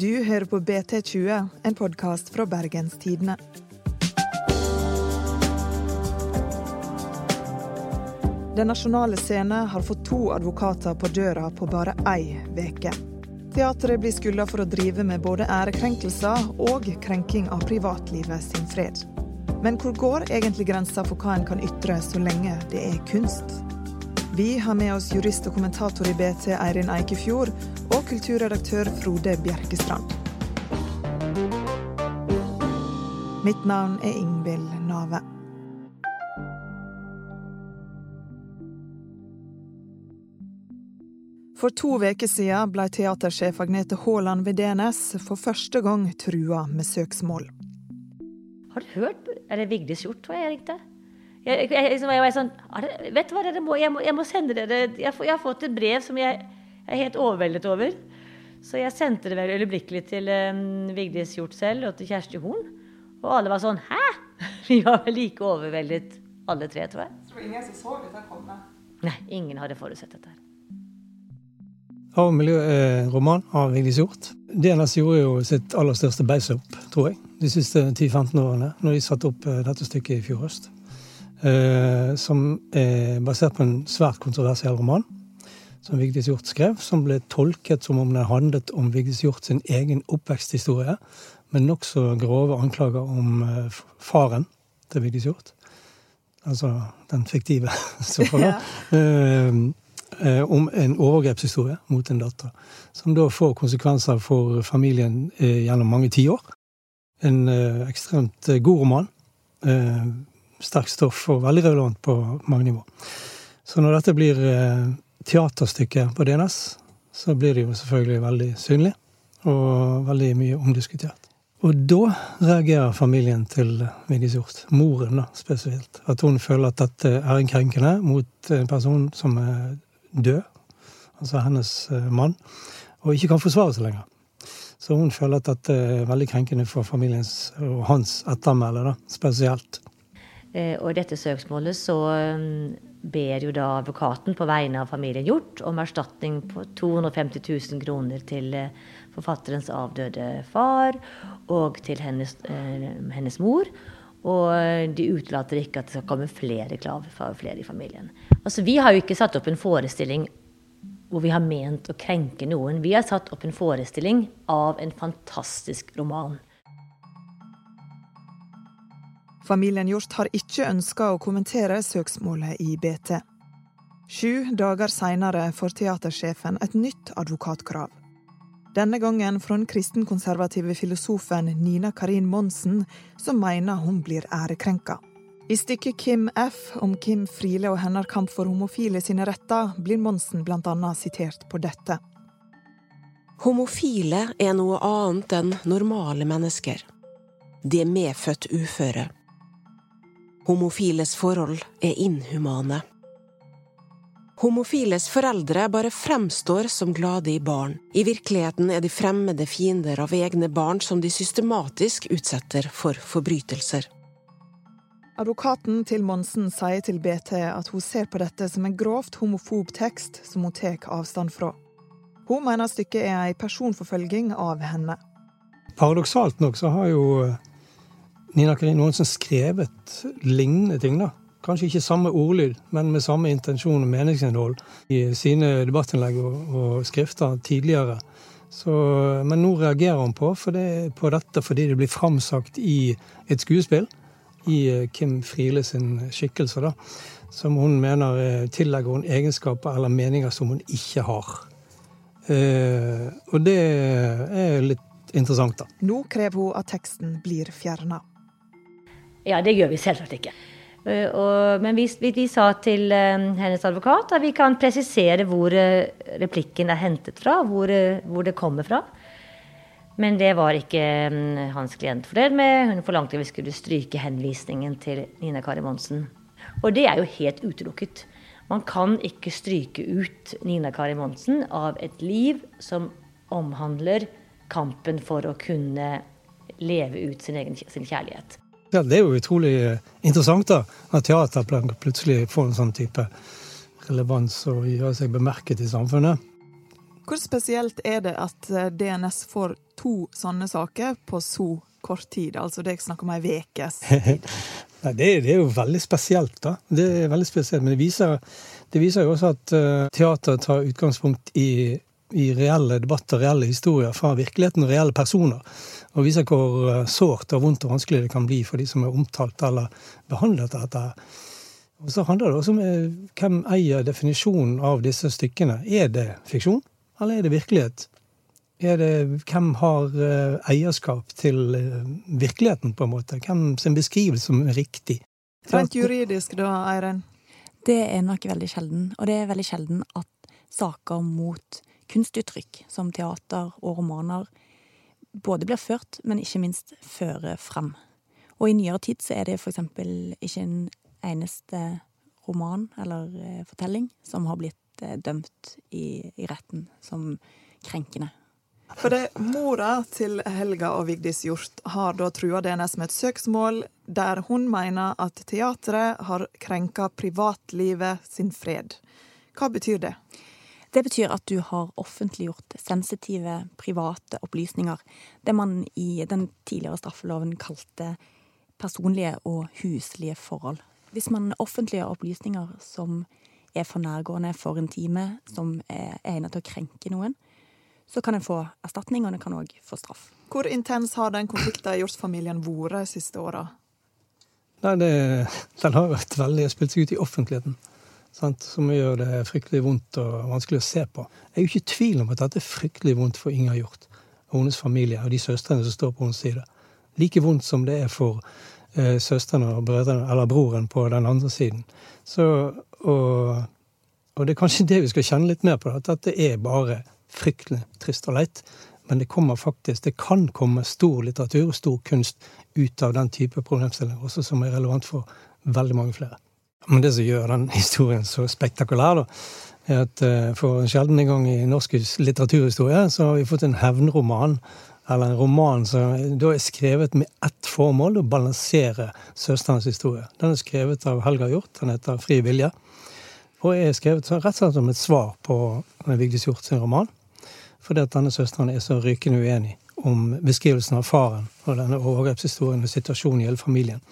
Du hører på BT20, en podkast fra Bergens Tidende. Den nasjonale scene har fått to advokater på døra på bare ei veke. Teatret blir skylda for å drive med både ærekrenkelser og krenking av privatlivet sin fred. Men hvor går egentlig grensa for hva en kan ytre så lenge det er kunst? Vi har med oss jurist og kommentator i BT Eirin Eikefjord og kulturredaktør Frode Bjerkestrand. Mitt navn er Ingvild Nave. For to uker siden ble teatersjef Agnete Haaland ved DNS for første gang trua med søksmål. Har du hørt Er det Vigdis Hjorth jeg ringte? Jeg, jeg, jeg, jeg var sånn det, Vet du hva, dere må, jeg, må, jeg må sende dere jeg, jeg, har fått et brev som jeg, er helt overveldet over. Så jeg sendte det vel øyeblikkelig til um, Vigdis Hjorth selv og til Kjersti Horn. Og alle var sånn Hæ?! Vi var vel like overveldet alle tre, tror jeg. Så ingen som så dette komme? Nei, ingen hadde forutsett dette. her. Hav og miljø-roman av Vigdis Hjorth. DNS gjorde jo sitt aller største beis-opp, tror jeg, de siste 10-15 årene, når de satte opp eh, dette stykket i fjor høst. Eh, som er basert på en svært kontroversiell roman som Vigdis Hjorth skrev, som ble tolket som om den handlet om Vigdis Hjorth sin egen oppveksthistorie, med nokså grove anklager om eh, faren til Vigdis Hjorth. Altså den fiktive, så. Ja. Eh, eh, om en overgrepshistorie mot en datter. Som da får konsekvenser for familien eh, gjennom mange tiår. En ekstremt god roman. Eh, sterkt stoff og veldig relevant på mange nivå. Så når dette blir teaterstykket på DNS, så blir det jo selvfølgelig veldig synlig. Og veldig mye omdiskutert. Og da reagerer familien til Vigdis Hjorth, moren da, spesielt. At hun føler at dette er en krenkende mot en person som er død, altså hennes eh, mann, og ikke kan forsvare seg lenger. Så hun føler at dette er veldig krenkende for familiens og hans ettermæle, spesielt. Eh, og i dette søksmålet så mm, ber jo da advokaten på vegne av familien Hjort om erstatning på 250 000 kroner til eh, forfatterens avdøde far og til hennes, hennes mor. Og de utelater ikke at det skal komme flere krav fra flere i familien. Altså, Vi har jo ikke satt opp en forestilling hvor vi har ment å krenke noen. Vi har satt opp en forestilling av en fantastisk roman. Familien Hjort har ikke ønska å kommentere søksmålet i BT. Sju dager seinere får teatersjefen et nytt advokatkrav. Denne gangen fra den kristenkonservative filosofen Nina Karin Monsen, som mener hun blir ærekrenka. I stykket Kim F om Kim Friele og hennes kamp for homofile sine retter blir Monsen bl.a. sitert på dette. Homofile er noe annet enn normale mennesker. De er medfødt uføre. Homofiles forhold er inhumane. Homofiles foreldre bare fremstår som glade i barn. I virkeligheten er de fremmede fiender av egne barn som de systematisk utsetter for forbrytelser. Advokaten til Monsen sier til BT at hun ser på dette som en grovt homofob tekst som hun tar avstand fra. Hun mener stykket er en personforfølging av henne. Paradoksalt nok så har jo Nina Karin Johansen skrevet lignende ting, da Kanskje ikke samme ordlyd, men med samme intensjon og meningsinnhold i sine debattinnlegg og, og skrifter tidligere. Så, men nå reagerer hun på, det, på dette fordi det blir framsagt i et skuespill. I eh, Kim Friele sin skikkelse, da. Som hun mener eh, tillegger hun egenskaper eller meninger som hun ikke har. Eh, og det er litt interessant, da. Nå krever hun at teksten blir fjerna. Ja, det gjør vi selvsagt ikke. Eh, men vi, vi, vi, sa til uh, hennes advokat at vi kan presisere hvor uh, replikken er hentet fra, hvor, hvor, det kommer fra. Men det var ikke um, hans klient fornøyd med. Hun forlangte at vi skulle stryke henvisningen til Nina Kari Monsen. Og det er jo helt utelukket. Man kan ikke stryke ut Nina Kari Monsen av et liv som omhandler kampen for å kunne leve ut sin egen sin kjærlighet. Ja, det er jo utrolig eh, interessant da, at teater plutselig får en sånn type relevans og gjør seg bemerket i samfunnet. Hvor spesielt er det at eh, DNS får to sånne saker på så kort tid? Altså det er snakk om ei ukes tid. Nei, det, det, er jo veldig spesielt, da. Det er veldig spesielt, Men det viser, det viser jo også at uh, teater tar utgangspunkt i, i, reelle debatter, reelle historier fra virkeligheten og reelle personer. Og viser hvor uh, sårt og vondt og vanskelig det kan bli for de som er omtalt eller behandlet dette. Og så handler det også om uh, hvem eier definisjonen av disse stykkene. Er det fiksjon, eller er det virkelighet? er det, hvem har eh, eierskap til eh, virkeligheten, på en måte? Hvem sin beskrivelse som er riktig? Rent juridisk da, Eiren? Det er nok veldig sjelden. Og det er veldig sjelden at saker mot kunstuttrykk, som teater og romaner, både blir ført, men ikke minst fører frem. Og i nyere tid så er det eksempel ikke en eneste roman eller eh, fortelling som har blitt dømt i, i retten som krenkende. For det, Mora til Helga og Vigdis Hjort har da trua DNS med et søksmål der hun mener at teatret har krenka privatlivet sin fred. Hva betyr det? Det betyr at du har offentliggjort sensitive, private opplysninger. Det man i den tidligere straffeloven kalte personlige og huslige forhold. Hvis man offentliggjør opplysninger som er for nærgående, for intime, som er egnet til å krenke noen, så kan en få erstatning, og en kan òg få straff. Hvor intens har den konflikten i Hjorts-familien vært de siste åra? Nei, det, Den har vært veldig spilt seg ut i offentligheten. Sant? Som gjør det fryktelig vondt og vanskelig å se på. Jeg er jo ikke i tvil om at dette er fryktelig vondt for Inger Hjort og hennes familie og de søstrene som står på hennes side. Like vondt som det er for eh, søstrene og brødrene, eller broren på den andre siden. Så, og, og, det er kanskje det vi skal kjenne litt mer på, at dette er bare fryktelig trist og leit. Men det kommer faktisk, det kan komme stor litteratur og stor kunst ut av den type problemstillinger, også som er relevant for veldig mange flere. Men det som gjør den historien så spektakulær, da, er at eh, for en sjelden gang i norsk litteraturhistorie så har vi fått en hevnroman. Eller en roman som da er skrevet med ett formål, å balansere søsterens historie. Den er skrevet av Helga Hjort. Den heter Fri vilje. Og er skrevet rett og slett som et svar på Vigdis Hjort sin roman fordi at denne søsteren er så rykende uenig om beskrivelsen av faren og denne overgrepshistorien og situasjonen i hele familien.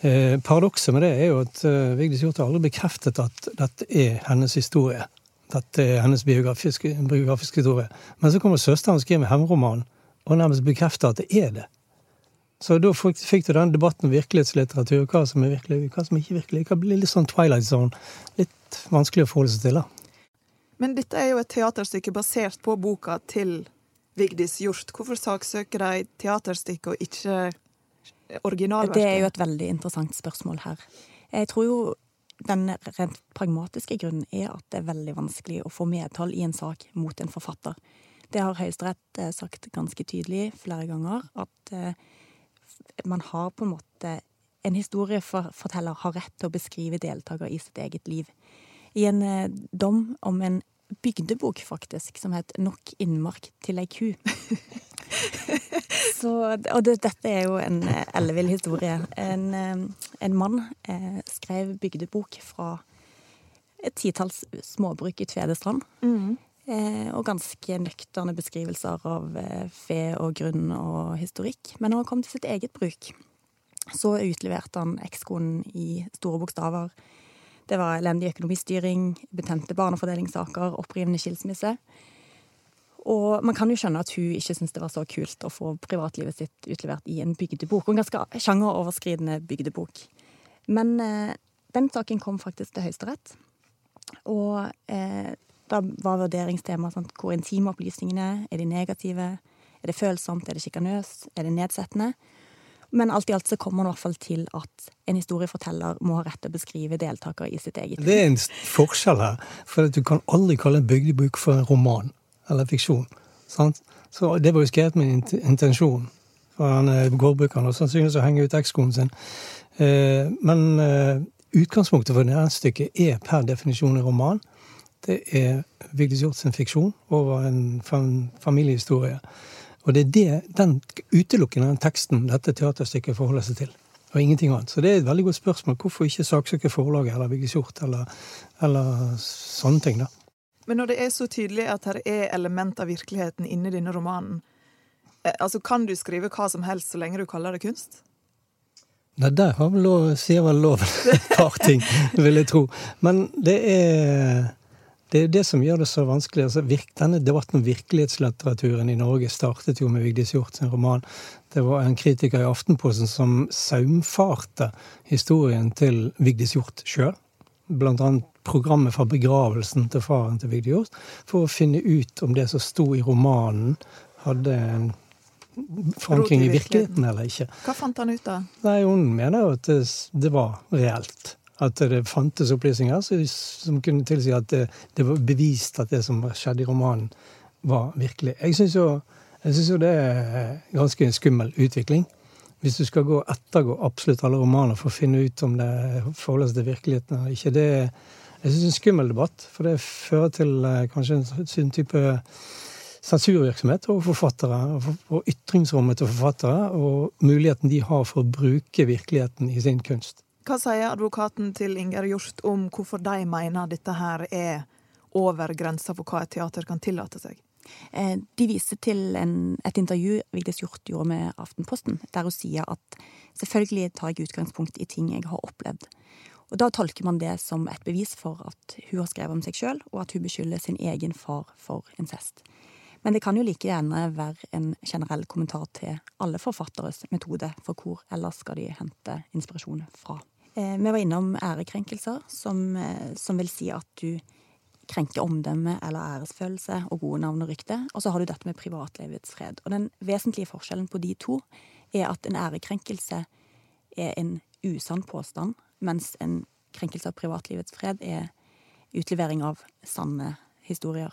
Eh, paradokset med det er jo at eh, Vigdis Hjorth har aldri bekreftet at dette er hennes historie. Dette er hennes biografiske, biografiske historie. Men så kommer søsteren og skriver en hevnroman og nærmest bekrefter at det er det. Så da fikk du den debatten om virkelighetslitteratur, hva som er virkelig, hva som ikke er virkelig. Det kan bli litt sånn Twilight Zone. Litt vanskelig å forholde seg til. da. Men dette er jo et teaterstykke basert på boka til Vigdis Hjorth. Hvorfor saksøker de teaterstykket og ikke originalverket? Det er jo et veldig interessant spørsmål her. Jeg tror jo den rent pragmatiske grunnen er at det er veldig vanskelig å få medhold i en sak mot en forfatter. Det har Høyesterett eh, sagt ganske tydelig flere ganger, at eh, man har på en måte En historieforteller har rett til å beskrive deltaker i sitt eget liv. I en eh, dom om en bygdebok, faktisk, som het 'Nok innmark til ei ku'. Så, og det, dette er jo en eh, ellevill historie. En, eh, en mann eh, skrev bygdebok fra et titalls småbruk i Tvedestrand. Mm. Eh, og ganske nøkterne beskrivelser av eh, fe og grunn og historikk. Men når han kom til sitt eget bruk, så utleverte han ekskonen i store bokstaver det var elendig økonomistyring, betente barnefordelingssaker, opprivende skilsmisse. Og man kan jo skjønne at hun ikke syntes det var så kult å få privatlivet sitt utlevert i en bygdebok. En ganske sjangeroverskridende bygdebok. Men eh, den saken kom faktisk til Høyesterett. Og eh, da var vurderingstema sånn, hvor intime opplysningene er. de negative? Er det følsomt? Er det sjikanøst? Er det nedsettende? Men alt i alt så kommer man i hvert fall til at en historieforteller må ha rett til å beskrive deltakere i sitt eget liv. Det er en forskjell her. For du kan aldri kalle en bygdebok for en roman eller fiksjon. Sant? Så det var jo skrevet med en intensjon. For han er gårdbrukeren og sannsynligvis å henge ut ekskonen sin. Eh, men eh, utgangspunktet for dette stykket er per definisjon en roman. Det er Vigdis Hjorth sin fiksjon over en familiehistorie. Og det er det, den utelukkende den teksten dette teaterstykket forholder seg til. Og ingenting annet. Så det er et veldig godt spørsmål. Hvorfor ikke saksøke forlaget eller Vigdis Hjorth eller, eller, sånne ting, da? Men når det er så tydelig at her er element av virkeligheten inni denne romanen, eh, altså kan du skrive hva som helst så lenge du kaller det kunst? Nei, der har vel lov, sier vel loven et par ting, vil jeg tro. Men det er det er det som gjør det så vanskelig. Altså, denne debatten om virkelighetslitteraturen i Norge startet jo med Vigdis Hjort sin roman. Det var en kritiker i Aftenposten som saumfarte historien til Vigdis Hjort sjøl. Blant annet programmet fra begravelsen til faren til Vigdis for å finne ut om det som sto i romanen, hadde en forankring i virkeligheten eller ikke. Hva fant han ut av? Nei, Hun mener jo at det, det var reelt at det fantes opplysninger som kunne tilsi at det, det, var bevist at det som skjedde i romanen, var virkelig. Jeg syns jo, jo, det er ganske skummel utvikling. Hvis du skal gå ettergå absolutt alle romaner for å finne ut om det forholder seg til virkeligheten eller ikke. Det, jeg syns det er en skummel debatt, for det fører til eh, kanskje en sånn type sensurvirksomhet overfor forfattere, og ytringsrommet til forfattere, og muligheten de har for å bruke virkeligheten i sin kunst. Hva sier advokaten til Inger Hjort om hvorfor de mener dette her er over grensa for hva et teater kan tillate seg? Eh, de viser til en, et intervju Vigdis Hjort gjorde med Aftenposten, der hun sier at selvfølgelig tar jeg utgangspunkt i ting jeg har opplevd. Og Da tolker man det som et bevis for at hun har skrevet om seg sjøl, og at hun beskylder sin egen far for incest. Men det kan jo like gjerne være en generell kommentar til alle forfatteres metode, for hvor ellers skal de hente inspirasjon fra. Eh, vi var innom ærekrenkelser, som, eh, som, vil si at du krenker omdømme eller æresfølelse og gode navn og rykte. Og så har du dette med privatlivets fred. Og den vesentlige forskjellen på de to er at en ærekrenkelse er en usann påstand, mens en krenkelse av privatlivets fred er utlevering av sanne historier.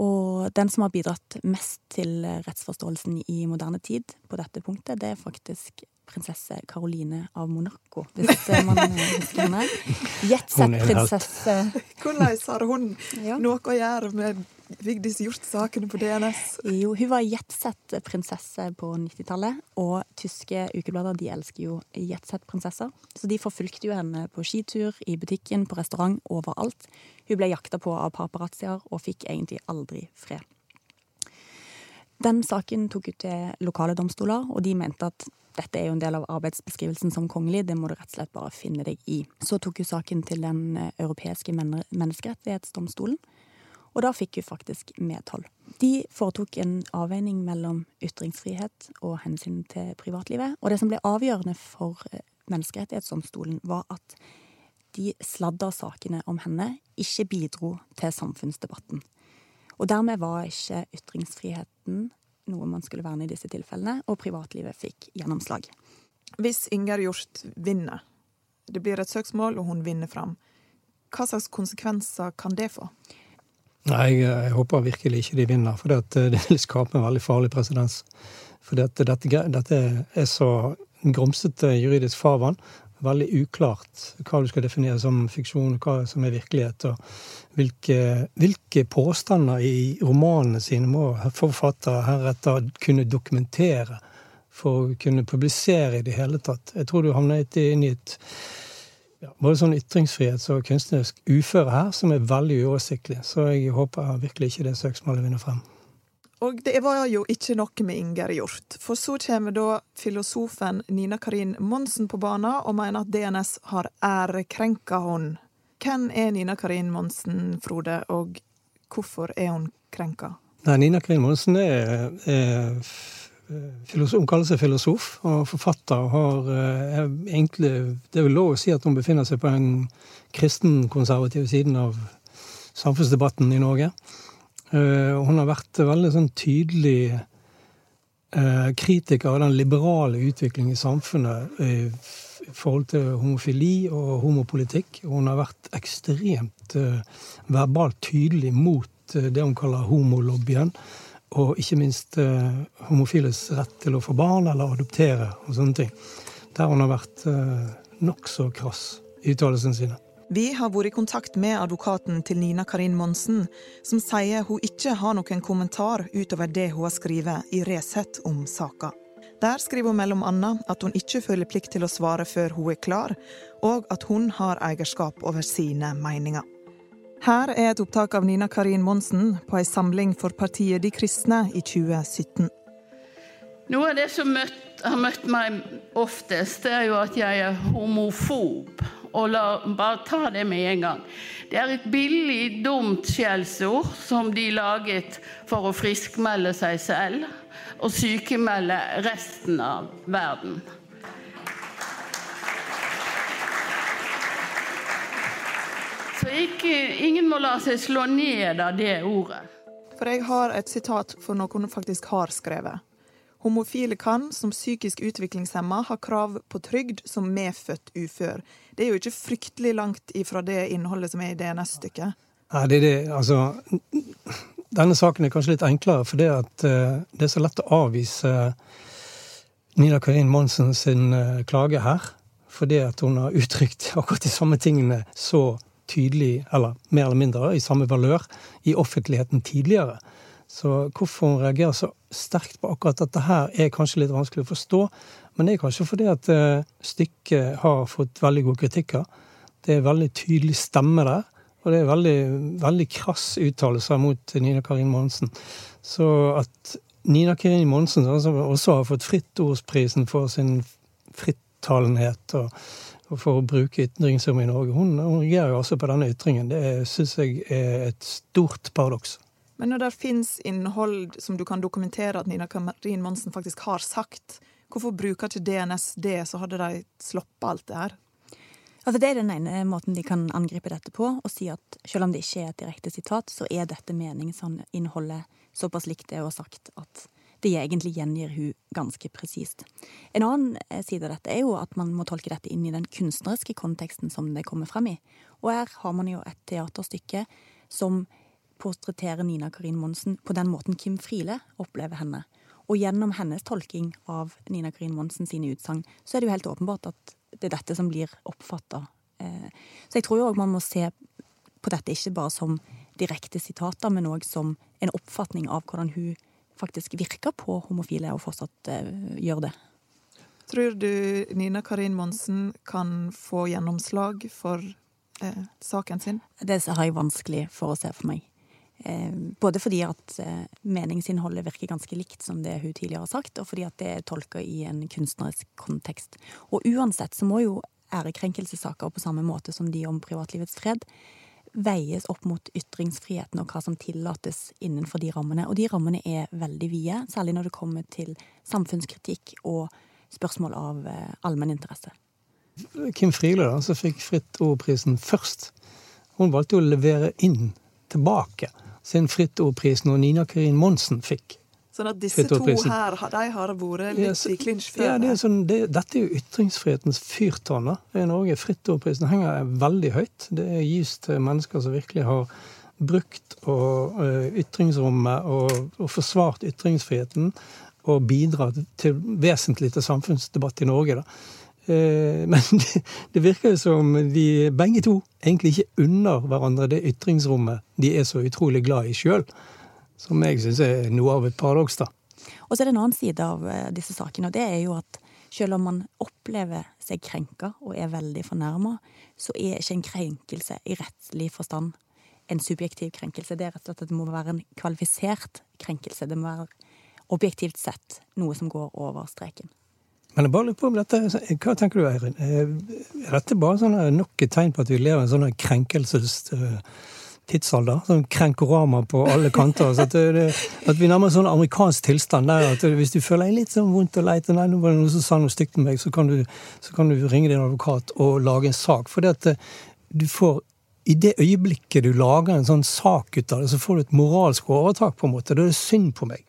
Og den som har bidratt mest til rettsforståelsen i moderne tid på dette punktet, det er faktisk prinsesse Caroline av Monaco, hvis man husker henne. Jetset-prinsesse. Hvordan har hun noe å gjøre med Vigdis Hjorth-sakene på DNS? Jo, hun var jetset-prinsesse på 90-tallet, og tyske ukeblader de elsker jo jetset-prinsesser. Så de forfulgte jo henne på skitur, i butikken, på restaurant, overalt. Hun ble jakta på av paparazzier og fikk egentlig aldri fred. Den saken tok ut til lokale domstoler, og de mente at dette er jo en del av arbeidsbeskrivelsen som kongelig, det må du rett og slett bare finne deg i. Så tok hun saken til Den eh, europeiske menneskerettighetsdomstolen, og da fikk hun faktisk medhold. De foretok en avveining mellom ytringsfrihet og hensyn til privatlivet, og det som ble avgjørende for menneskerettighetsomstolen Menneskerettighetsdomstolen, var at de sladda sakene om henne ikke bidro til samfunnsdebatten. Og dermed var ikke ytringsfriheten noe man skulle verne i disse tilfellene, og privatlivet fikk gjennomslag. Hvis Inger Hjort vinner, det blir et søksmål, og hun vinner fram, hva slags konsekvenser kan det få? Nei, jeg, håper virkelig ikke de vinner, for det, eh, det vil skape en veldig farlig presedens. For dette, dette, dette, er så grumsete juridisk farvann veldig uklart hva du skal definere som fiksjon, hva som er virkelighet. og Hvilke, hvilke påstander i romanene sine må forfattere heretter kunne dokumentere for å kunne publisere i det hele tatt. Jeg tror du havner inn i et ja, både sånn ytringsfrihets- og kunstnerisk uføre her som er veldig uoversiktlig. Så jeg håper virkelig ikke det søksmålet vinner frem. Og det var jo ikke noe med Inger gjort, For så kommer da filosofen Nina Karin Monsen på banen og mener at DNS har ærekrenka henne. Hvem er Nina Karin Monsen, Frode, og hvorfor er hun krenka? Nei, Nina Karin Monsen er, er hun kaller seg filosof og forfatter. og har eh, egentlig, Det er vel lov å si at hun befinner seg på den kristenkonservative siden av samfunnsdebatten i Norge. Eh, hun har vært veldig sånn tydelig eh, kritiker av den liberale utviklingen i samfunnet i forhold til homofili og homopolitikk. Hun har vært ekstremt eh, verbalt tydelig mot det hun kaller homolobbyen. Og ikke minst homofiles rett til å få barn eller adoptere og sånne ting. Der hun har vært nokså krass i uttalelsene sine. Vi har vært i kontakt med advokaten til Nina Karin Monsen, som sier hun ikke har noen kommentar utover det hun har skrevet i Resett om saka. Der skriver hun annet at hun ikke føler plikt til å svare før hun er klar, og at hun har eierskap over sine meninger. Her er et opptak av Nina Karin Monsen på ei samling for partiet De kristne i 2017. Noe av det som møtt, har møtt meg oftest, er jo at jeg er homofob. Og la bare ta det med en gang. Det er et billig, dumt skjellsord som de laget for å friskmelde seg selv og sykemelde resten av verden. Ikke, ingen må la seg slå ned av det ordet. For jeg har et sitat for noe hun faktisk har skrevet. Homofile kan, som psykisk utviklingshemma, ha krav på trygd som medfødt ufør. Det er jo ikke fryktelig langt ifra det innholdet som er i DNS-stykket. Nei, det er det. Altså Denne saken er kanskje litt enklere, for det, at, uh, det er så lett å avvise Nina Karin Monsen sin uh, klage her. Fordi at hun har uttrykt akkurat de samme tingene så tydelig, eller mer eller mindre, i samme valør i offentligheten tidligere. Så hvorfor hun reagerer så sterkt på akkurat dette her, er kanskje litt vanskelig å forstå. Men det er kanskje fordi at uh, stykket har fått veldig gode kritikker. Det er veldig tydelig stemme der. Og det er veldig, veldig krass uttalelser mot Nina Karin Monsen. Så at Nina Karin Monsen, som også har fått Frittordprisen for sin frittalenhet og for å bruke ytringsrommet i Norge, hun, hun reagerer jo også på denne ytringen. Det syns jeg er et stort paradoks. Men når det fins innhold som du kan dokumentere at Nina Karin Monsen faktisk har sagt, hvorfor bruker ikke DNS det, så hadde de sluppet alt det her? Altså Det er den ene måten de kan angripe dette på, og si at selv om det ikke er et direkte sitat, så er dette meningsinnholdet såpass likt det hun har sagt at det egentlig gjengir hun ganske presist. En annen eh, side av dette er jo at man må tolke dette inn i den kunstneriske konteksten som det kommer frem i. Og her har man jo et teaterstykke som portretterer Nina Karin Monsen på den måten Kim Friele opplever henne. Og gjennom hennes tolking av Nina Karin Monsen sine utsagn, så er det jo helt åpenbart at det er dette som blir oppfatta. Eh, så jeg tror jo òg man må se på dette ikke bare som direkte sitater, men òg som en oppfatning av hvordan hun faktisk virker på homofile, og fortsatt uh, gjør det. Tror du Nina Karin Monsen kan få gjennomslag for eh, saken sin? Det har jeg vanskelig for å se for meg. Eh, både fordi at eh, meningsinnholdet virker ganske likt som det hun tidligere har sagt, og fordi at det er tolka i en kunstnerisk kontekst. Og uansett så må jo ærekrenkelsessaker på samme måte som de om privatlivets fred veies opp mot ytringsfriheten og hva som tillates innenfor de rammene. Og de rammene er veldig vide, særlig når det kommer til samfunnskritikk og spørsmål av eh, allmenninteresse. Kim Friele, da, som fikk Fritt Ordprisen først, hun valgte å levere inn tilbake sin Fritt Ordpris når Nina Karin Monsen fikk. Sånn at disse to her de har vært litt i klinsj før? Ja, det er sånn, det, dette er jo ytringsfrihetens fyrtårn i Norge. Frittordprisen henger veldig høyt. Det gis til mennesker som virkelig har brukt og, uh, ytringsrommet og, og, forsvart ytringsfriheten og bidratt til, vesentlig til samfunnsdebatt i Norge. Uh, men det, det virker jo som de begge to egentlig ikke unner hverandre det ytringsrommet de er så utrolig glad i sjøl. Som jeg syns er noe av et paradoks, da. Og så er det en annen side av eh, disse sakene, og det er jo at selv om man opplever seg krenka og er veldig fornærma, så er ikke en krenkelse i rettslig forstand en subjektiv krenkelse. Det er rett og slett at det må være en kvalifisert krenkelse. Det må være objektivt sett noe som går over streken. Men jeg bare lurer på om dette, Hva tenker du, Eirin? Er dette bare sånn nok et tegn på at vi lever i en sånn krenkelses tidsalder. Sånn krenkorama på alle kanter. Så at, det, at vi nærmer oss sånn amerikansk tilstand der at hvis du føler deg litt sånn vondt og leit, nei, nå var det noen som sa noe stygt om meg, så kan, du, så kan du ringe din advokat og lage en sak. For det at eh, du får i det øyeblikket du lager en sånn sak ut av det, så får du et moralsk overtak, på en måte. Da er det synd på meg.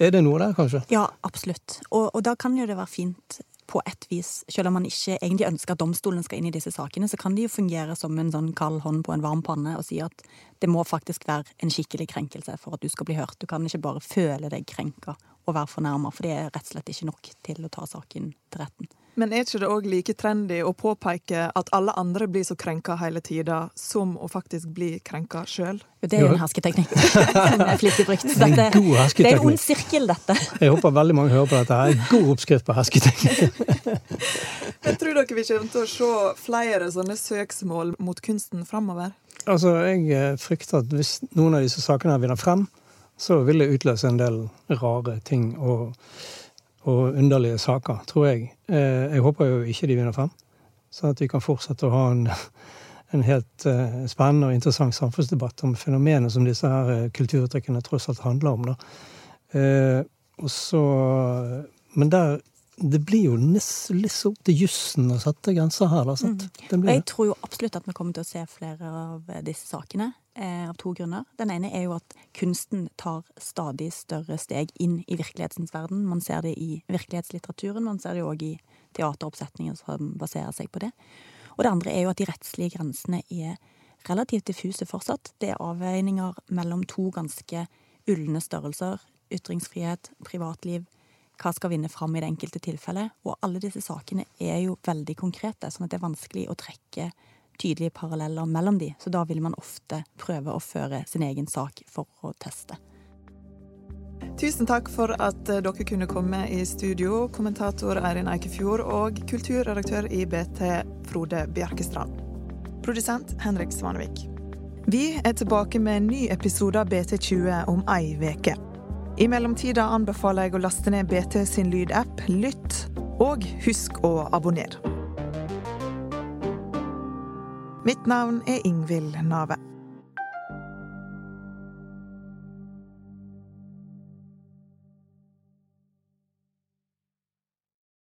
Er det noe der, kanskje? Ja, absolutt. Og, og da kan jo det være fint på et vis, selv om man ikke egentlig ønsker at domstolen skal inn i disse sakene, så kan de jo fungere som en sånn kald hånd på en varm panne og si at det må faktisk være en skikkelig krenkelse for at du skal bli hørt. Du kan ikke bare føle deg krenka og være fornærma, for det er rett og slett ikke nok til å ta saken til retten. Men er ikke det òg like trendy å påpeke at alle andre blir så krenka hele tida, som å faktisk bli krenka sjøl? Det er jo en hersketeknikk som er flittig brukt. Dette, det er en ond sirkel, dette. Jeg håper veldig mange hører på dette. Det er god oppskrift på hersketeknikk. Jeg tror dere vi kommer til å se flere sånne søksmål mot kunsten framover? Altså, jeg frykter at hvis noen av disse sakene vinner frem, så vil det utløse en del rare ting og, og underlige saker, tror jeg. Jeg håper jo ikke de vinner frem, sånn at vi kan fortsette å ha en en helt uh, spennende og interessant samfunnsdebatt om fenomenet som disse her uh, kulturuttrykkene tross alt handler om. Da. og så, men der det blir jo litt opp til jussen å sette grenser her. Da, mm. Jeg tror jo absolutt at vi kommer til å se flere av disse sakene, av to grunner. Den ene er jo at kunsten tar stadig større steg inn i virkelighetens verden. Man ser det i virkelighetslitteraturen, man ser det òg i teateroppsetninger som baserer seg på det. Og det andre er jo at de rettslige grensene er relativt diffuse fortsatt. Det er avveininger mellom to ganske ulne størrelser. Ytringsfrihet, privatliv. Hva skal vinne fram i det enkelte tilfellet? Og alle disse sakene er jo veldig konkrete, sånn at det er vanskelig å trekke tydelige paralleller mellom de. Så da vil man ofte prøve å føre sin egen sak for å teste. Tusen takk for at dere kunne komme i studio, kommentator Eirin Eikefjord og kulturredaktør i BT Frode Bjerkestrand. Produsent Henrik Svanevik. Vi er tilbake med en ny episode av BT20 om ei uke. I mellomtida anbefaler jeg å laste ned BT sin lydapp Lytt, og husk å abonnere. Mitt navn er Ingvild Nave.